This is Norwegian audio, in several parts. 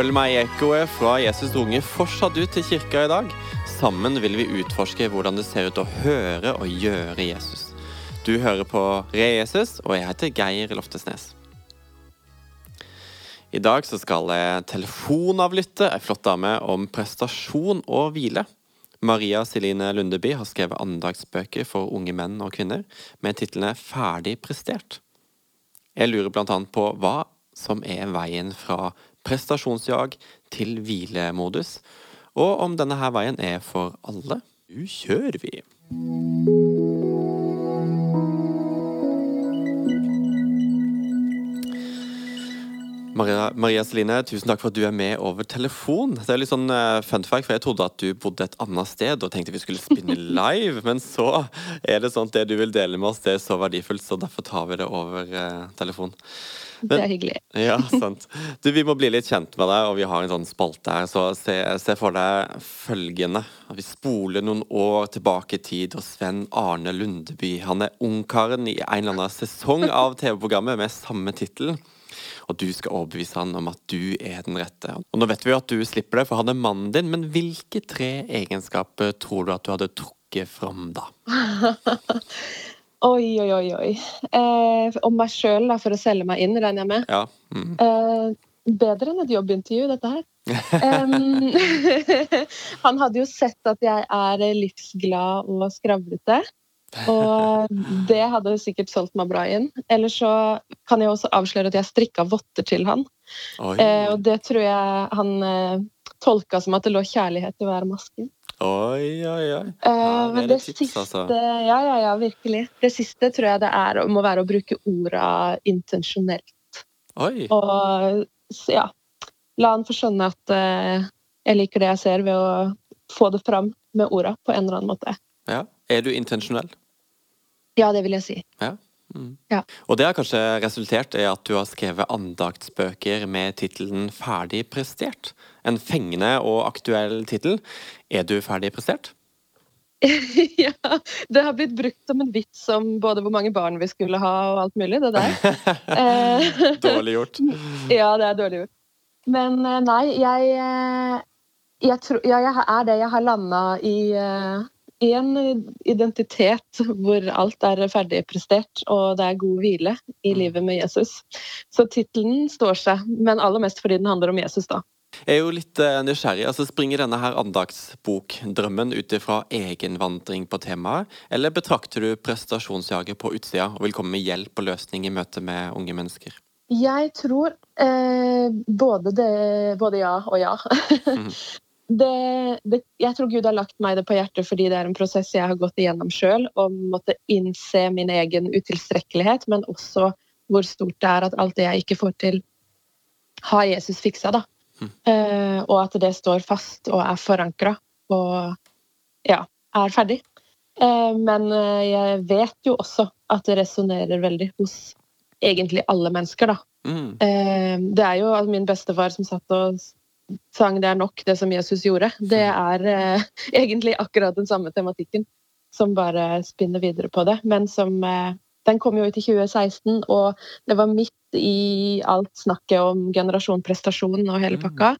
følg meg i ekkoet fra Jesus unge fortsatt ut til kirka i dag. Sammen vil vi utforske hvordan det ser ut å høre og gjøre Jesus. Du hører på Re Jesus, og jeg heter Geir Loftesnes. I dag så skal jeg telefonavlytte ei flott dame om prestasjon og hvile. Maria Celine Lundeby har skrevet andagsbøker for unge menn og kvinner med titlene 'Ferdig prestert'. Jeg lurer blant annet på hva som er veien fra prestasjonsjag til hvilemodus, og om denne her veien er for alle. Nu kjører vi! Maria, Maria Celine, tusen takk for at du er med over telefon. Det er litt sånn uh, fun fact, for Jeg trodde at du bodde et annet sted og tenkte vi skulle spinne live. men så er det sånn at det du vil dele med oss, det er så verdifullt, så derfor tar vi det over uh, telefon. Men, det er hyggelig. Ja, sant. Du, Vi må bli litt kjent med deg, og vi har en sånn spalte her. Så se, se for deg følgende. Vi spoler noen år tilbake i tid, og Sven Arne Lundeby han er ungkaren i en eller annen sesong av TV-programmet med samme tittel og du skal overbevise han om at du er den rette. Og Nå vet vi jo at du slipper det, for han er mannen din, men hvilke tre egenskaper tror du at du hadde trukket fram da? oi, oi, oi, oi. Eh, om meg sjøl, for å selge meg inn, regner jeg med. Ja. Mm. Eh, bedre enn et jobbintervju, dette her. um, han hadde jo sett at jeg er livsglad og skravlete. Og det hadde sikkert solgt meg bra inn. Eller så kan jeg også avsløre at jeg strikka votter til han. Eh, og det tror jeg han eh, tolka som at det lå kjærlighet i hver maske. Oi, oi, oi. Eh, men det, det tips, siste altså. Ja, ja, ja, virkelig. Det siste tror jeg det er, må være å bruke orda intensjonelt. Oi. Og ja, la han få skjønne at eh, jeg liker det jeg ser, ved å få det fram med orda på en eller annen måte. Ja. Er du intensjonell? Ja, det vil jeg si. Ja. Mm. ja. Og det har kanskje resultert i at du har skrevet andaktsbøker med tittelen 'Ferdig prestert'. En fengende og aktuell tittel. Er du ferdig prestert? ja. Det har blitt brukt som en vits om både hvor mange barn vi skulle ha og alt mulig, det der. dårlig gjort. ja, det er dårlig gjort. Men eh, nei, jeg, eh, jeg, tror, ja, jeg er det jeg har landa i eh, en identitet hvor alt er ferdig prestert, og det er god hvile i mm. livet med Jesus. Så tittelen står seg, men aller mest fordi den handler om Jesus, da. Jeg er jo litt uh, nysgjerrig. altså Springer denne her andagsbokdrømmen ut ifra egenvandring på temaet, eller betrakter du prestasjonsjaget på utsida og vil komme med hjelp og løsning i møte med unge mennesker? Jeg tror eh, både, det, både, ja og ja. Det, det, jeg tror Gud har lagt meg det på hjertet fordi det er en prosess jeg har gått igjennom sjøl, og måtte innse min egen utilstrekkelighet, men også hvor stort det er at alt det jeg ikke får til, har Jesus fiksa. da. Mm. Uh, og at det står fast og er forankra og ja, er ferdig. Uh, men uh, jeg vet jo også at det resonnerer veldig hos egentlig alle mennesker, da. Mm. det er jo min bestefar som satt og sang 'Det er nok', det som Jesus gjorde, det er eh, egentlig akkurat den samme tematikken som bare spinner videre på det. Men som eh, Den kom jo ut i 2016, og det var midt i alt snakket om generasjon prestasjon og hele mm. pakka.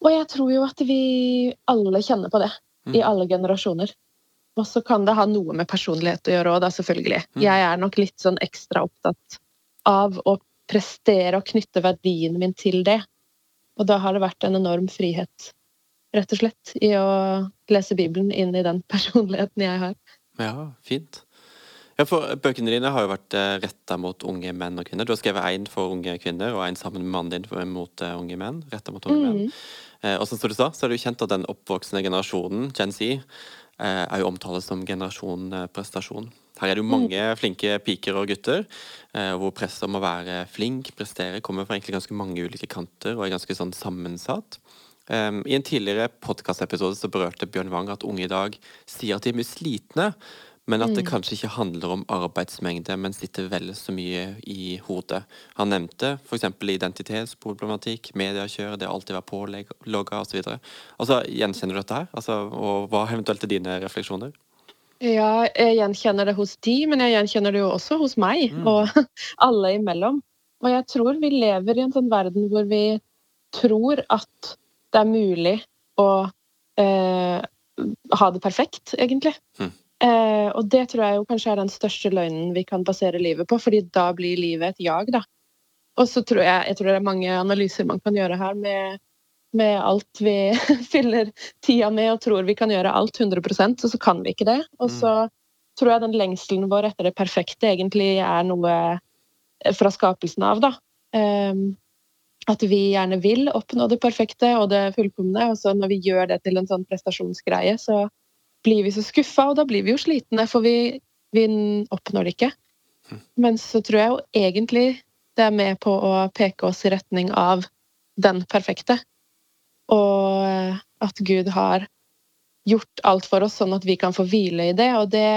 Og jeg tror jo at vi alle kjenner på det, i mm. alle generasjoner. Og så kan det ha noe med personlighet å gjøre òg, da, selvfølgelig. Mm. Jeg er nok litt sånn ekstra opptatt av å prestere og knytte verdien min til det. Og da har det vært en enorm frihet, rett og slett, i å lese Bibelen inn i den personligheten jeg har. Ja, fint. Ja, for Bøkene dine har jo vært eh, retta mot unge menn og kvinner. Du har skrevet én for unge kvinner og én sammen med mannen din for, mot uh, unge menn. Rettet mot unge mm. menn. Eh, og som du sa, så er det jo kjent at den oppvoksende generasjonen, Gen Z, eh, er jo omtalt som generasjon eh, prestasjon. Her er det jo mange mm. flinke piker og gutter, eh, hvor presset om å være flink, prestere, kommer fra egentlig ganske mange ulike kanter og er ganske sånn sammensatt. Um, I en tidligere podkastepisode så berørte Bjørn Wang at unge i dag sier at de er mye slitne, men at det mm. kanskje ikke handler om arbeidsmengde, men sitter vel så mye i hodet. Han nevnte f.eks. identitetsproblematikk, mediekjør, det å alltid være pålogga osv. Altså, gjenkjenner du dette her? Altså, og hva eventuelt er dine refleksjoner? Ja, jeg gjenkjenner det hos de, men jeg gjenkjenner det jo også hos meg. Mm. Og alle imellom. Og jeg tror vi lever i en sånn verden hvor vi tror at det er mulig å eh, ha det perfekt, egentlig. Mm. Eh, og det tror jeg jo kanskje er den største løgnen vi kan basere livet på, fordi da blir livet et jag, da. Og så tror jeg, jeg tror det er mange analyser man kan gjøre her med, med alt vi fyller tida med og tror vi kan gjøre alt 100 og så kan vi ikke det. Og så mm. tror jeg den lengselen vår etter det perfekte egentlig er noe fra skapelsen av, da. Um, at vi gjerne vil oppnå det perfekte og det fullkomne, og så når vi gjør det til en sånn prestasjonsgreie, så blir vi så skuffa, og da blir vi jo slitne, for vi, vi oppnår det ikke. Hm. Men så tror jeg jo egentlig det er med på å peke oss i retning av den perfekte. Og at Gud har gjort alt for oss, sånn at vi kan få hvile i det. Og det,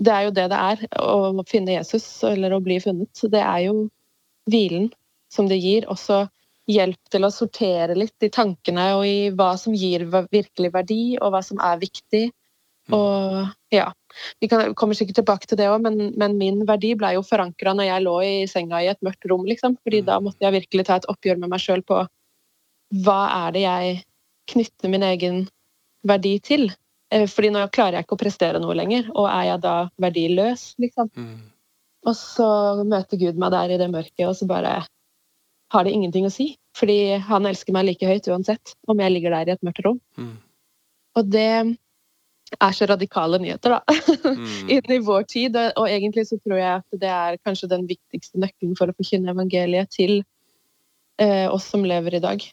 det er jo det det er, å finne Jesus, eller å bli funnet. Det er jo hvilen som det gir. Også hjelp til å sortere litt i tankene og i hva som gir virkelig verdi, og hva som er viktig. Mm. Og ja, Vi kan, kommer sikkert tilbake til det òg, men, men, min verdi ble jo forankra når jeg lå i senga i et mørkt rom, liksom. Fordi da måtte jeg virkelig ta et oppgjør med meg sjøl på hva er det jeg knytter min egen verdi til? Eh, fordi nå klarer jeg ikke å prestere noe lenger, og er jeg da verdiløs, liksom? Mm. Og så møter Gud meg der i det mørket, og så bare har det ingenting å si. Fordi han elsker meg like høyt uansett om jeg ligger der i et mørkt rom. Mm. Og det er så radikale nyheter, da. Mm. Inn i vår tid. Og egentlig så tror jeg at det er kanskje den viktigste nøkkelen for å forkynne evangeliet til eh, oss som lever i dag.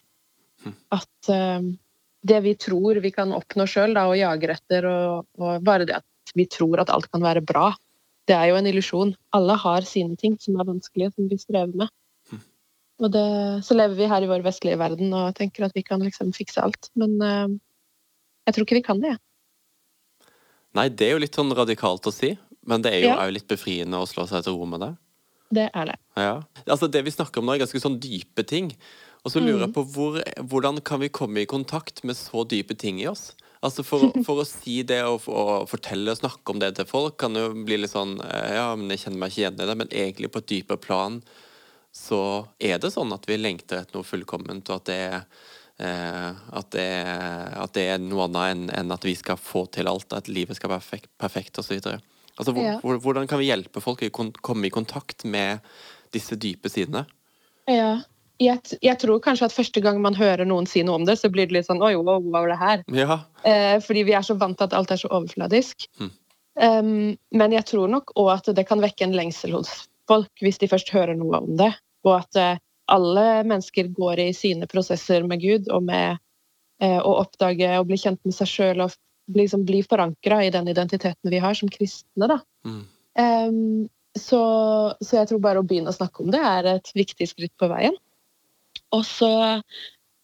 At eh, det vi tror vi kan oppnå sjøl og jager etter, og, og, bare det at vi tror at alt kan være bra, det er jo en illusjon. Alle har sine ting som er vanskelige, som vi strever med. Og det, så lever vi her i vår vestlige verden og tenker at vi kan liksom fikse alt. Men uh, jeg tror ikke vi kan det. Nei, det er jo litt sånn radikalt å si, men det er jo ja. litt befriende å slå seg til ro med det. Det er det. Ja. Altså, det vi snakker om nå, er ganske sånn dype ting. Og så lurer jeg mm. på hvor, hvordan kan vi komme i kontakt med så dype ting i oss? Altså for, for, å si det og, og, fortelle og snakke om det til folk kan jo bli litt sånn eh, Ja, men jeg kjenner meg ikke igjen i det. Men egentlig på et dypere plan så er det sånn at vi lengter etter noe fullkomment, og at det er eh, at, det, at det er noe annet enn, en at vi skal få til alt, at livet skal være perfekt, perfekt osv. Altså, ja. hvordan kan vi hjelpe folk å komme i kontakt med disse dype sidene? Ja, jeg, jeg, tror kanskje at første gang man hører noen si noe om det, så blir det litt sånn Oi, hva var det her? Ja. Eh, fordi vi er så vant til at alt er så overfladisk. Mm. Um, men jeg tror nok òg at det kan vekke en lengsel hos folk hvis de først hører noe om det. Og at uh, alle mennesker går i sine prosesser med Gud og med uh, å oppdage og bli kjent med seg sjøl og liksom bli forankra i den identiteten vi har som kristne. da. Mm. Um, så, så, jeg tror bare å begynne å snakke om det er et viktig skritt på veien. Og så,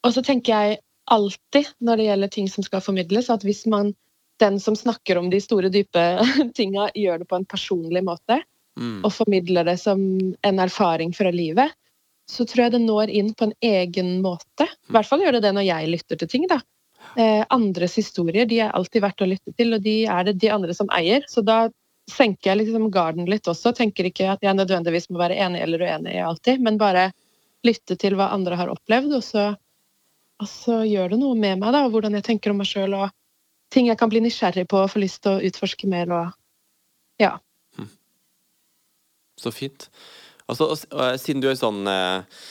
og så tenker jeg alltid når det gjelder ting som skal formidles, at hvis man den som snakker om de store, dype tinga, gjør det på en personlig måte, mm. og formidler det som en erfaring fra livet, så tror jeg det når inn på en egen måte. I hvert fall gjør det det når jeg lytter til ting. da. Eh, andres historier de er alltid verdt å lytte til, og de er det de andre som eier. Så da senker jeg liksom garden litt også. Tenker ikke at jeg nødvendigvis må være enig eller uenig i alltid, men bare lytte til hva andre har opplevd, og så, og gjør det noe med meg, da, og hvordan jeg tenker om meg sjøl, og ting jeg kan bli nysgjerrig på og få lyst til å utforske mer, og ja. Hm. Så fint. Altså, og, siden du er sånn eh,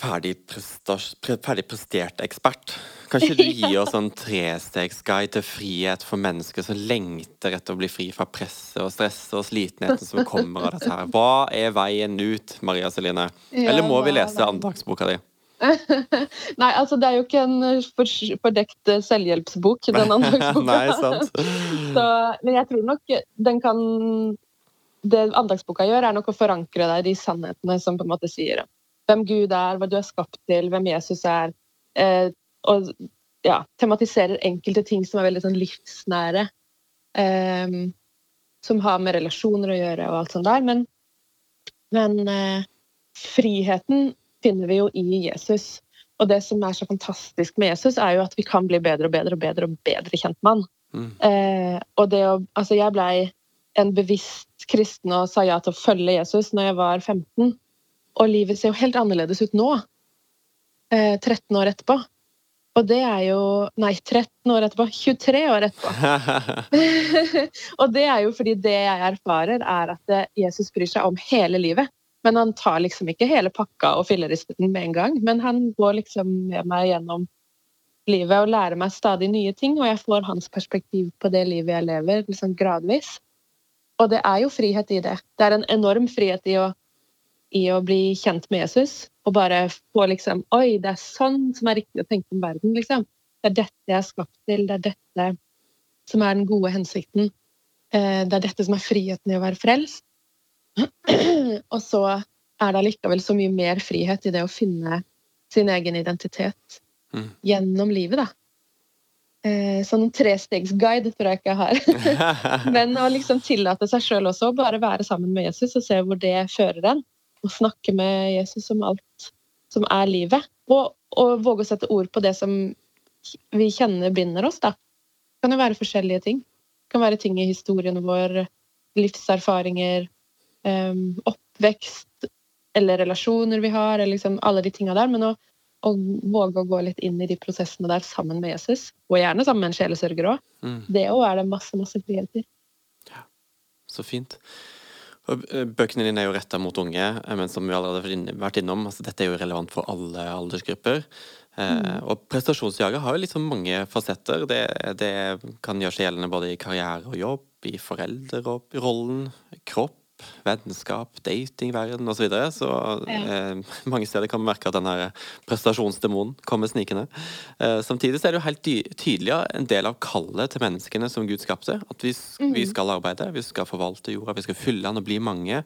ferdig prestert ekspert, kan ikke du gi oss en trestegsguide til frihet for mennesker som lengter etter å bli fri fra presset og stresset og slitenheten som kommer av dette her? Hva er veien ut, Maria Celine? Eller må vi lese andagsboka di? Nei, altså det er jo ikke en fordekt selvhjelpsbok, den andagsboka. Nei, sant. Så, men jeg tror nok den kan Det andagsboka gjør, er nok å forankre deg i de sannhetene som på en måte sier hvem Gud er, hva du er skapt til, hvem Jesus er. Eh, og ja, tematiserer enkelte ting som er veldig sånn livsnære. Um, som har med relasjoner å gjøre og alt sånt der. Men, men uh, friheten finner vi jo i Jesus. Og det som er så fantastisk med Jesus, er jo at vi kan bli bedre og bedre og bedre og bedre kjent med han. Mm. Uh, og det å Altså, jeg blei en bevisst kristen og sa ja til å følge Jesus når jeg var 15. Og livet ser jo helt annerledes ut nå eh, 13 år etterpå. Og det er jo Nei, 13 år etterpå. 23 år etterpå. og det er jo fordi det jeg erfarer, er at Jesus bryr seg om hele livet. Men han tar liksom ikke hele pakka og fillerister den med en gang. Men han går liksom med meg gjennom livet og lærer meg stadig nye ting. Og jeg får hans perspektiv på det livet jeg lever, liksom gradvis. Og det er jo frihet i det. Det er en enorm frihet i å, i å bli kjent med Jesus. Og bare få liksom Oi, det er sånn som er riktig å tenke om verden, liksom. Det er dette jeg er skapt til. Det er dette som er den gode hensikten. Eh, det er dette som er friheten i å være frelst. Og så er det allikevel så mye mer frihet i det å finne sin egen identitet mm. gjennom livet, da. Sånn trestegsguide tror jeg ikke jeg har. Men å liksom tillate seg sjøl også, bare være sammen med Jesus og se hvor det fører en. Og snakke med Jesus om alt som er livet. Og, og våge å sette ord på det som vi kjenner binder oss, da. Det kan jo være forskjellige ting. Det kan være ting i historien vår, livserfaringer, um, oppvekst eller relasjoner vi har, eller liksom alle de tinga der. Men å, å, våge å gå litt inn i de prosessene der sammen med Jesus, og gjerne sammen med en sjelesørger òg, mm. det òg er det masse, masse frihet i. Ja, så fint. Eh, bøkene dine er jo retta mot unge, eh, men som vi allerede har vært innom, altså dette er jo relevant for alle aldersgrupper. Eh, mm. og prestasjonsjaget har jo liksom mange fasetter. Det, det kan gjøre seg gjeldende både i karriere og jobb, i foreldrerollen, kropp vennskap, datingverden osv. Så, videre. så ja. eh, mange steder kan man merke at denne prestasjonsdemonen kommer snikende. Eh, samtidig så er det jo helt tydelig en del av kallet til menneskene som Gud skapte. At vi, mm. vi skal arbeide, vi skal forvalte jorda, vi skal fylle den og bli mange.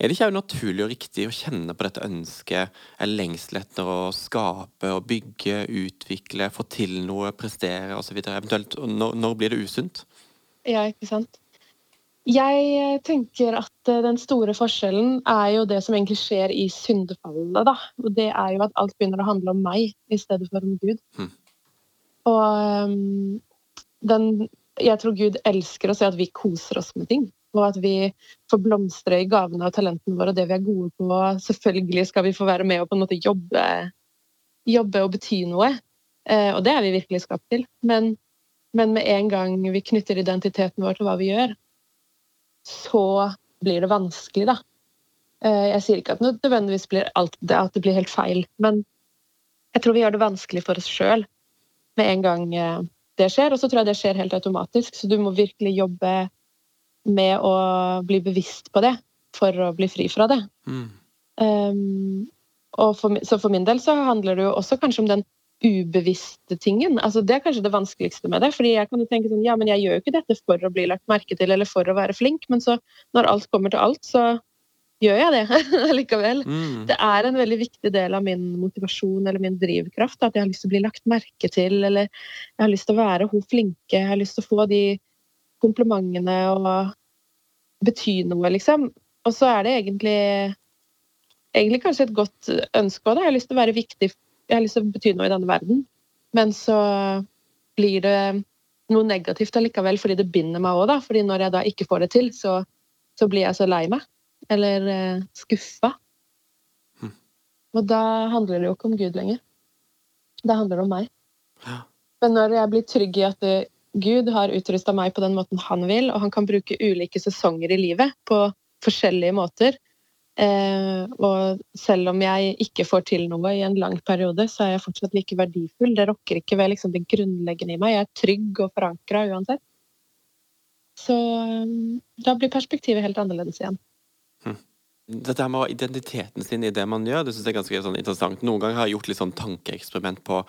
Er det ikke naturlig og riktig å kjenne på dette ønsket, eller lengsel etter å skape og bygge, utvikle, få til noe, prestere osv.? Eventuelt når, når blir det usunt? Ja, ikke sant. Jeg eh, tenker at eh, den store forskjellen er jo det som egentlig skjer i syndefallet. da. Og det er jo at alt begynner å handle om meg i stedet for om Gud. Mm. Og um, den, jeg tror Gud elsker å se at vi koser oss med ting. Og at vi får blomstre i gavene og talentene våre og det vi er gode på. Selvfølgelig skal vi få være med og på en måte jobbe, jobbe og bety noe. Eh, og det er vi virkelig skapt til. Men, men med en gang vi knytter identiteten vår til hva vi gjør, så blir det vanskelig, da. Eh, jeg sier ikke at det nødvendigvis blir alt det, at det blir helt feil, men jeg tror vi gjør det vanskelig for oss sjøl med en gang eh, det skjer. Og så tror jeg det skjer helt automatisk, så du må virkelig jobbe med å bli bevisst på det for å bli fri fra det. Mm. Um, for, så for min del så handler det jo også kanskje om den ubevisste tingen. Altså, det er kanskje det vanskeligste med det. fordi jeg kan jo tenke sånn, ja, men jeg gjør jo ikke dette for å bli lagt merke til eller for å være flink, men så når alt kommer til alt, så gjør jeg det likevel. Mm. Det er en veldig viktig del av min motivasjon eller min drivkraft at jeg har lyst til å bli lagt merke til, eller jeg har lyst til å være hun flinke, jeg har lyst til å få de komplimentene og bety noe, liksom. Og så er det egentlig egentlig kanskje et godt ønske òg. Jeg har lyst til å være viktig jeg har lyst til å bety noe i denne verden. Men så blir det noe negativt allikevel, fordi det binder meg òg, da. Fordi når jeg da ikke får det til, så, så blir jeg så lei meg. Eller eh, skuffa. Hm. Og da handler det jo ikke om Gud lenger. Da handler det om meg. Ja. Men når jeg blir trygg i at det, eh, Gud har utrusta meg på den måten han vil, og han kan bruke ulike sesonger i livet på forskjellige måter, og selv om jeg ikke får til noe i en lang periode, så er jeg fortsatt like verdifull. Det rokker ikke ved liksom, det grunnleggende i meg. Jeg er trygg og forankra uansett. Så eh, da blir perspektivet helt annerledes igjen. Hm. Dette her med identiteten sin i det man gjør, det synes jeg er ganske sånn interessant. Noen ganger har jeg gjort litt sånn tankeeksperiment på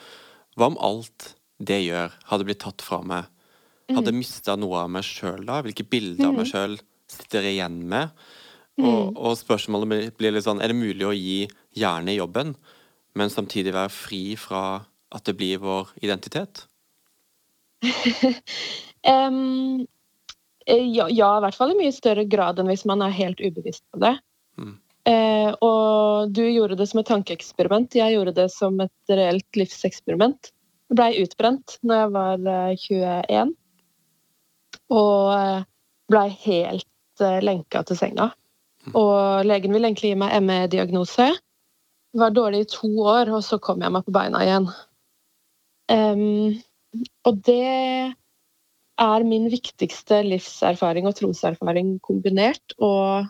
hva om alt det gjør, hadde blitt tatt fra meg? Hadde mm. mista noe av meg sjøl da? Hvilke bilder av meg mm. sjøl sitter jeg igjen med? Og, mm. og, spørsmålet blir litt sånn Er det mulig å gi hjernen jobben, men samtidig være fri fra at det blir vår identitet? um, ja, ja, i hvert fall i mye større grad enn hvis man er helt ubevisst på det. Mm. Uh, og du gjorde det som et tankeeksperiment. Jeg gjorde det som et reelt livseksperiment. Jeg blei utbrent når jeg var uh, eh, 21. Og blei helt lenka til senga. Og legen ville egentlig gi meg ME-diagnose. var dårlig i to år, og så kom jeg meg på beina igjen. Um, og det er min viktigste livserfaring og troserfaring kombinert. Og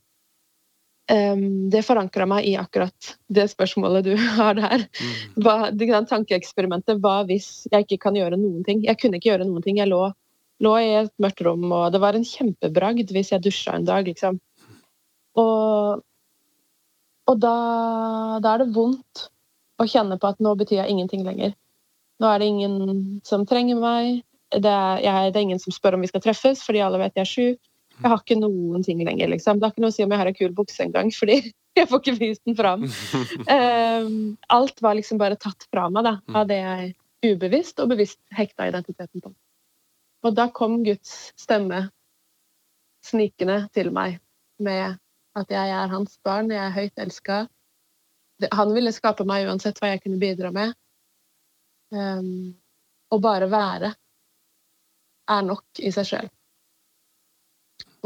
um, det forankra meg i akkurat det spørsmålet du har der. Mm. Hva, det tankeeksperimentet Hva hvis jeg ikke kan gjøre noen ting? Jeg kunne ikke gjøre noen ting. Jeg lå, lå i et mørkt rom, og det var en kjempebragd hvis jeg dusja en dag, liksom. Og og da, da, er det vondt å kjenne på at nå betyr jeg ingenting lenger. Nå er det ingen som trenger meg. Det er, jeg, det er ingen som spør om vi skal treffes, fordi alle vet jeg er sjuk. Jeg har ikke noen ting lenger, liksom. Det har ikke noe å si om jeg har en kul bukse engang, fordi jeg får ikke vist den fram. Um, alt var liksom bare tatt fra meg da, av det jeg ubevisst og bevisst hekta identiteten på. Og da kom Guds stemme snikende til meg med at jeg er hans barn, jeg er høyt elska. Han ville skape meg uansett hva jeg kunne bidra med. Um, å bare være er nok i seg sjøl.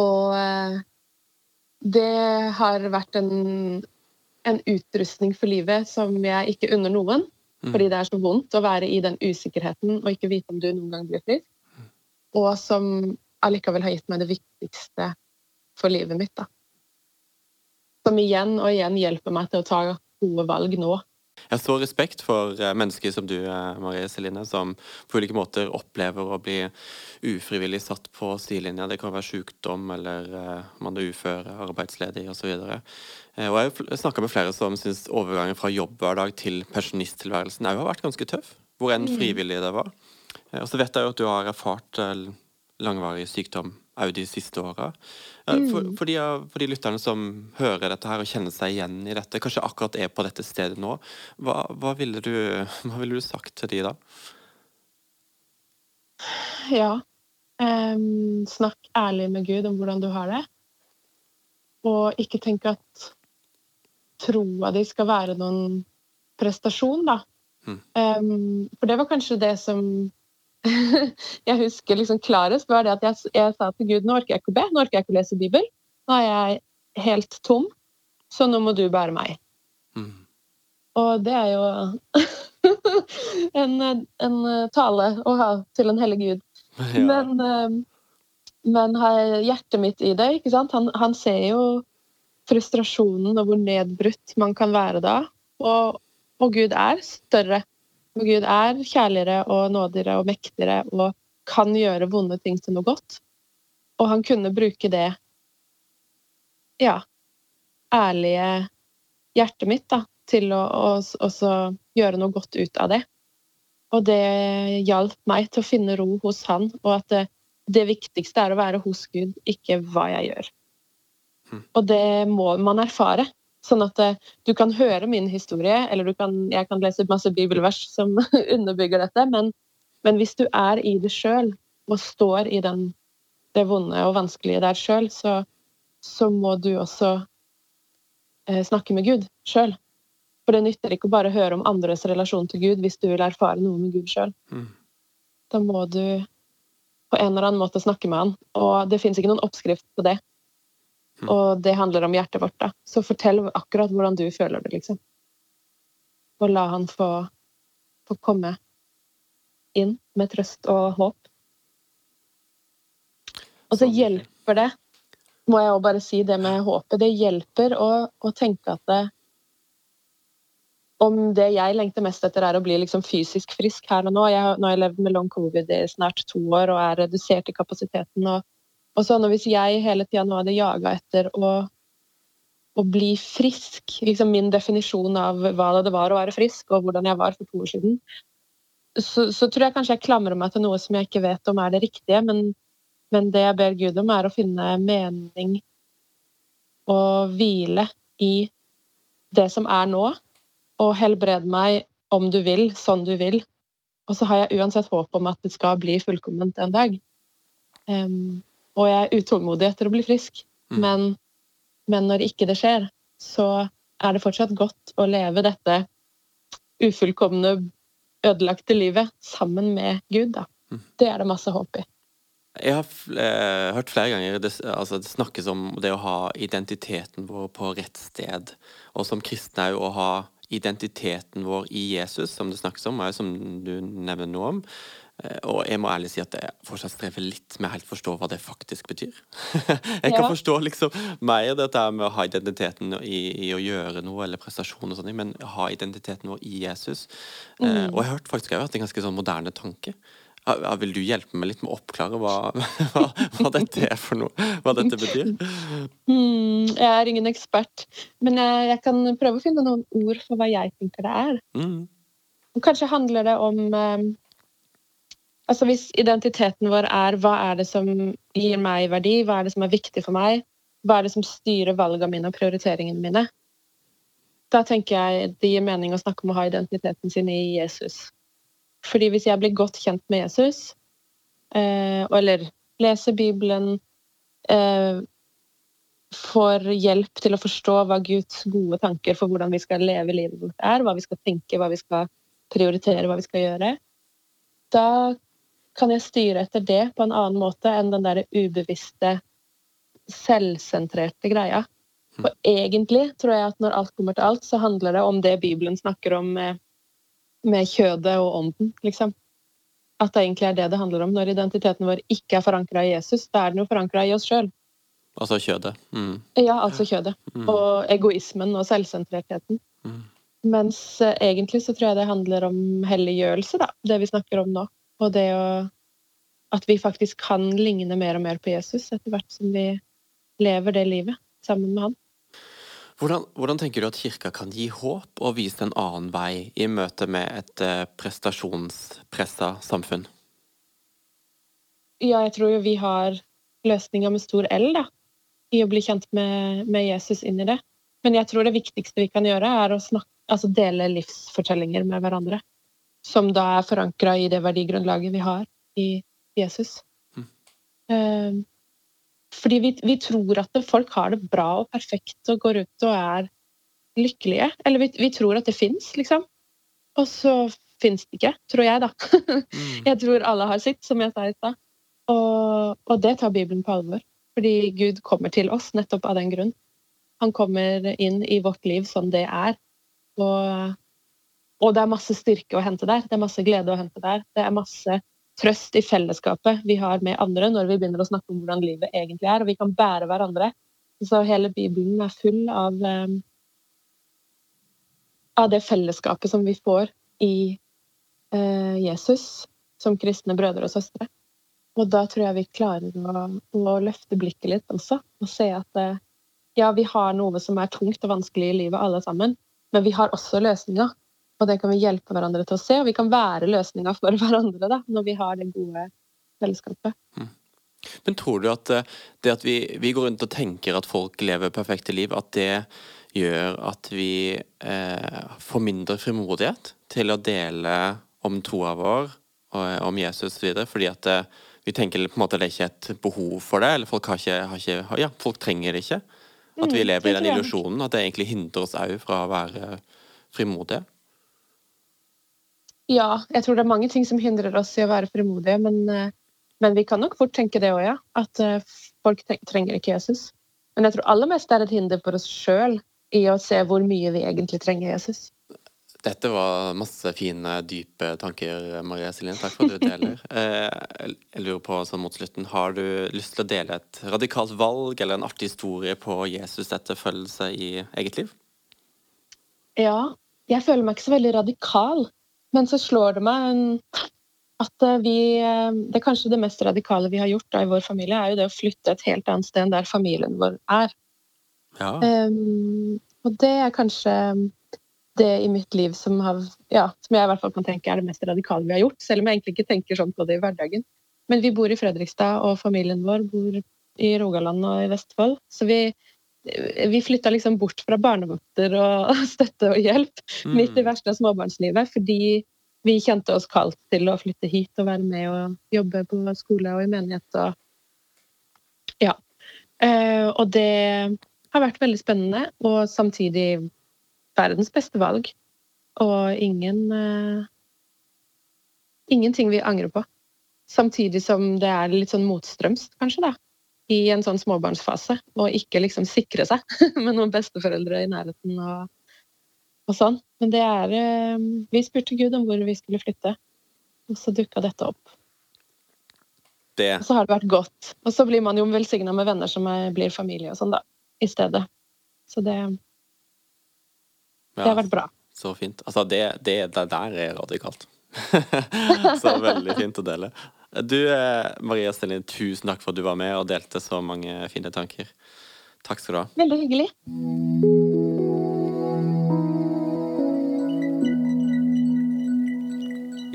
Og uh, det har vært en, en, utrustning for livet som jeg ikke unner noen. Mm. Fordi det er så vondt å være i den usikkerheten og ikke vite om du noen gang blir frisk. Mm. Og som allikevel har gitt meg det viktigste for livet mitt. da. Som igjen og igjen hjelper meg til å ta gode valg nå. Jeg har stor respekt for eh, mennesker som du, eh, Marie Celine, som på ulike måter opplever å bli ufrivillig satt på sidelinja. Det kan være sykdom, eller eh, man er ufør, arbeidsledig osv. Og jeg har snakka med flere som syns overgangen fra jobbhverdag til pensjonisttilværelsen òg har vært ganske tøff. Hvor enn mm. frivillig det var. Og så vet jeg jo at du har erfart langvarig sykdom òg de siste åra. Mm. For, for, de, for, de, lytterne som hører dette her og kjenner seg igjen i dette, kanskje akkurat er på dette stedet nå, hva, hva, ville, du, hva ville, du, sagt til de da? Ja um, Snakk ærlig med Gud om hvordan du har det. Og ikke tenk at troa di skal være noen prestasjon, da. Mm. Um, for det var kanskje det som jeg husker liksom klarest, var det at jeg, jeg, sa til Gud nå orker jeg ikke å be, nå orker jeg ikke å lese Bibel. Nå er jeg helt tom, så nå må du bære meg. Mm. Og det er jo en, en, tale å ha til en hellig Gud. Ja. Men, eh, men hjertet mitt i det, ikke sant? Han, han, ser jo frustrasjonen og hvor nedbrutt man kan være da. Og, og Gud er større for Gud er kjærligere og nådigere og mektigere og kan gjøre vonde ting til noe godt. Og han kunne bruke det ja, ærlige hjertet mitt da, til å også gjøre noe godt ut av det. Og det hjalp meg til å finne ro hos han, og at det, det viktigste er å være hos Gud, ikke hva jeg gjør. Hm. Og det må man erfare. Sånn at uh, du kan høre min historie, eller kan, jeg kan lese masse bibelvers som underbygger dette, men, men, hvis du er i det sjøl og står i den, det vonde og vanskelige der sjøl, så, så, må du også eh, snakke med Gud sjøl. For det nytter ikke å bare høre om andres relasjon til Gud hvis du vil erfare noe med Gud sjøl. Mm. Da må du på en eller annen måte snakke med han. Og det fins ikke noen oppskrift på det. Mm. Og det handler om hjertet vårt, da. Så fortell akkurat hvordan du føler det, liksom. Og la han få, få komme inn med trøst og håp. Og så hjelper det, må jeg òg bare si det med håpet, det hjelper å, å tenke at det, om det jeg lengter mest etter, er å bli liksom fysisk frisk her og nå. Jeg, nå har jeg levd med long covid i snart to år og er redusert i kapasiteten. og og så Hvis jeg hele tida nå hadde jaga etter å, å, bli frisk, liksom min definisjon av hva det var å være frisk, og hvordan jeg var for to år siden, så, så tror jeg kanskje jeg klamrer meg til noe som jeg ikke vet om er det riktige. Men, men det jeg ber Gud om, er å finne mening og hvile i det som er nå, og helbrede meg om du vil, sånn du vil. Og så har jeg uansett håp om at det skal bli fullkomment en dag. Um, og jeg er utålmodig etter å bli frisk. Mm. Men, men, når ikke det skjer, så er det fortsatt godt å leve dette ufullkomne, ødelagte livet sammen med Gud. Da. Mm. Det er det masse håp i. Jeg har eh, hørt flere ganger det, altså, det, snakkes om det å ha identiteten vår på rett sted. Og som kristne jo å ha identiteten vår i Jesus, som det snakkes om, og som du nevner noe om. Eh, og jeg må ærlig si at jeg fortsatt strever litt med helt forstå hva det faktisk betyr. jeg kan ja. forstå liksom mer dette med å ha identiteten i, i, å gjøre noe eller prestasjon, og sånt, men ha identiteten vår i Jesus. Eh, mm. og jeg har hørt faktisk at det er en ganske sånn moderne tanke. Vil du hjelpe meg litt med å oppklare hva, hva, hva dette er for noe? Hva dette betyr? Mm, jeg er ingen ekspert, men jeg, jeg, kan prøve å finne noen ord for hva jeg tenker det er. Mm. Kanskje handler det om um, Altså Hvis identiteten vår er hva er det som gir meg verdi, hva er det som er viktig for meg, hva er det som styrer valgene mine og prioriteringene mine, da tenker jeg det gir mening å snakke om å ha identiteten sin i Jesus. Fordi hvis jeg blir godt kjent med Jesus, eh, eller leser Bibelen, eh, får hjelp til å forstå hva Guds gode tanker for hvordan vi skal leve livet vårt er, hva vi skal tenke, hva vi skal prioritere, hva vi skal gjøre, da kan jeg styre etter det på en annen måte enn den der ubevisste, selvsentrerte greia. Hm. For egentlig tror jeg at når alt kommer til alt, så handler det om det Bibelen snakker om med, med kjødet og ånden, liksom. At det egentlig er det det handler om. Når identiteten vår ikke er forankra i Jesus, da er den jo forankra i oss sjøl. Altså kjødet? Mm. Ja, altså kjødet. Mm. Og egoismen og selvsentrertheten. Mm. Mens uh, egentlig så tror jeg det handler om helliggjørelse, da. Det vi snakker om nå. Og det å At vi faktisk kan ligne mer og mer på Jesus etter hvert som vi lever det livet sammen med han. Hvordan, hvordan, tenker du at kirka kan gi håp og vise en annen vei i møte med et eh, prestasjonspressa samfunn? Ja, jeg tror jo vi har løsninga med stor L, da. I å bli kjent med, med, Jesus inn i det. Men jeg tror det viktigste vi kan gjøre, er å snakke, altså dele livsfortellinger med hverandre som da er forankra i det verdigrunnlaget vi har i Jesus. Mm. Uh, fordi vi, vi, tror at folk har det bra og perfekt og går ut og er lykkelige. Eller vi, vi tror at det fins, liksom. Og så fins det ikke, tror jeg, da. mm. Jeg tror alle har sitt, som jeg sa i stad. Og, og, det tar Bibelen på alvor. Fordi Gud kommer til oss nettopp av den grunn. Han kommer inn i vårt liv som det er. Og og det er masse styrke å hente der. Det er masse glede å hente der. Det er masse trøst i fellesskapet vi har med andre når vi begynner å snakke om hvordan livet egentlig er, og vi kan bære hverandre. Så hele Bibelen er full av, um, av det fellesskapet som vi får i uh, Jesus som kristne brødre og søstre. Og da tror jeg vi klarer å, å løfte blikket litt også, og se at uh, ja, vi har noe som er tungt og vanskelig i livet, alle sammen, men vi har også løsninger. Og det kan vi hjelpe hverandre til å se, og vi kan være løsninga for hverandre da, når vi har det gode fellesskapet. Mm. Men tror du at eh, det at vi, vi, går rundt og tenker at folk lever perfekte liv, at det gjør at vi eh, får mindre frimodighet til å dele om troa vår og om Jesus videre, fordi at det, vi tenker på en måte det ikke er et behov for det, eller folk, har ikke, har ikke, ja, folk trenger det ikke. At vi mm, lever i den illusjonen, at det egentlig hindrer oss òg fra å være frimodige. Ja, jeg tror det er mange ting som hindrer oss i å være frimodige, men, eh, men vi kan nok fort tenke det òg, ja. At eh, folk trenger ikke Jesus. Men jeg tror aller mest det er et hinder for oss sjøl i å se hvor mye vi egentlig trenger Jesus. Dette var masse fine, dype tanker, Maria Celine. Takk for at du deler. Eh, jeg lurer på sånn mot slutten, Har du lyst til å dele et radikalt valg eller en artig historie på Jesus' etterfølgelse i eget liv? Ja. Jeg føler meg ikke så veldig radikal. Men så slår det meg at eh, vi eh, Det kanskje det mest radikale vi har gjort da, i vår familie, er jo det å flytte et helt annet sted enn der familien vår er. Ja. Um, og det er kanskje det i mitt liv som, har, ja, som jeg i hvert fall kan tenke er det mest radikale vi har gjort. Selv om jeg egentlig ikke tenker sånn på det i hverdagen. Men vi bor i Fredrikstad, og familien vår bor i Rogaland og i Vestfold. Så vi, vi flytta liksom bort fra barnevakter og støtte og hjelp mm. midt i verste av småbarnslivet, fordi vi kjente oss kalt til å flytte hit og være med og jobbe på skole og i menighet og Ja. Eh, og det har vært veldig spennende, og samtidig verdens beste valg. Og ingen eh, Ingenting vi angrer på. Samtidig som det er litt sånn motstrømst, kanskje, da i en sånn småbarnsfase, og ikke liksom sikre seg med noen besteforeldre i nærheten. Og, og sånn. Men det er eh, Vi spurte Gud om hvor vi skulle flytte, og så dukka dette opp. Det. Og så har det vært godt. Og så blir man jo velsigna med venner som er, blir familie og sånn, da. I stedet. Så det Det har vært bra. Så fint. Altså, det, det, det der er radikalt. så veldig fint å dele. Du, eh, Maria Stelin, tusen takk for at du var med og delte så mange fine tanker. Takk skal du ha. Veldig hyggelig.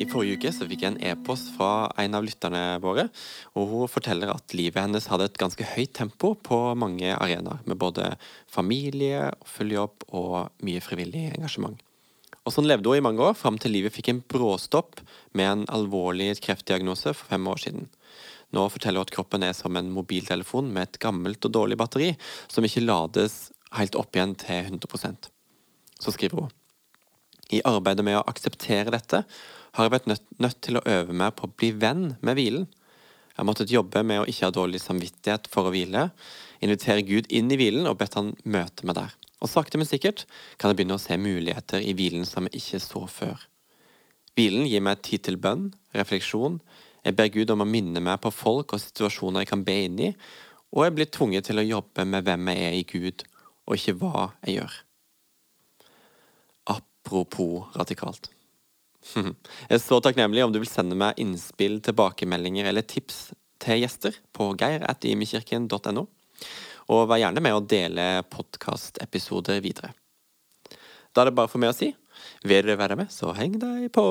I forrige uke så fikk jeg en e-post fra en av lytterne våre. og Hun forteller at livet hennes hadde et ganske høyt tempo på mange arenaer. Med både familie, full jobb og mye frivillig engasjement. Og Sånn levde hun i mange år, fram til livet fikk en bråstopp med en alvorlig kreftdiagnose for fem år siden. Nå forteller hun at kroppen er som en mobiltelefon med et gammelt og dårlig batteri, som ikke lades helt opp igjen til 100% Så skriver hun. I arbeidet med å akseptere dette har jeg vært nødt, nødt til å øve meg på å bli venn med hvilen. Jeg har måttet jobbe med å ikke ha dårlig samvittighet for å hvile, invitere Gud inn i hvilen og bedt han møte meg der. Og sakte, men sikkert kan jeg begynne å se muligheter i hvilen som jeg ikke så før. Hvilen gir meg tid til bønn, refleksjon, jeg ber Gud om å minne meg på folk og situasjoner jeg kan be inn i, og jeg blir tvunget til å jobbe med hvem jeg er i Gud, og ikke hva jeg gjør. Apropos radikalt. Jeg er så takknemlig om du vil sende meg innspill, tilbakemeldinger eller tips til gjester på geir.imekirken.no. Og vær gjerne med å dele podkastepisoder videre. Da er det bare for meg å si vil du være med, så heng deg på!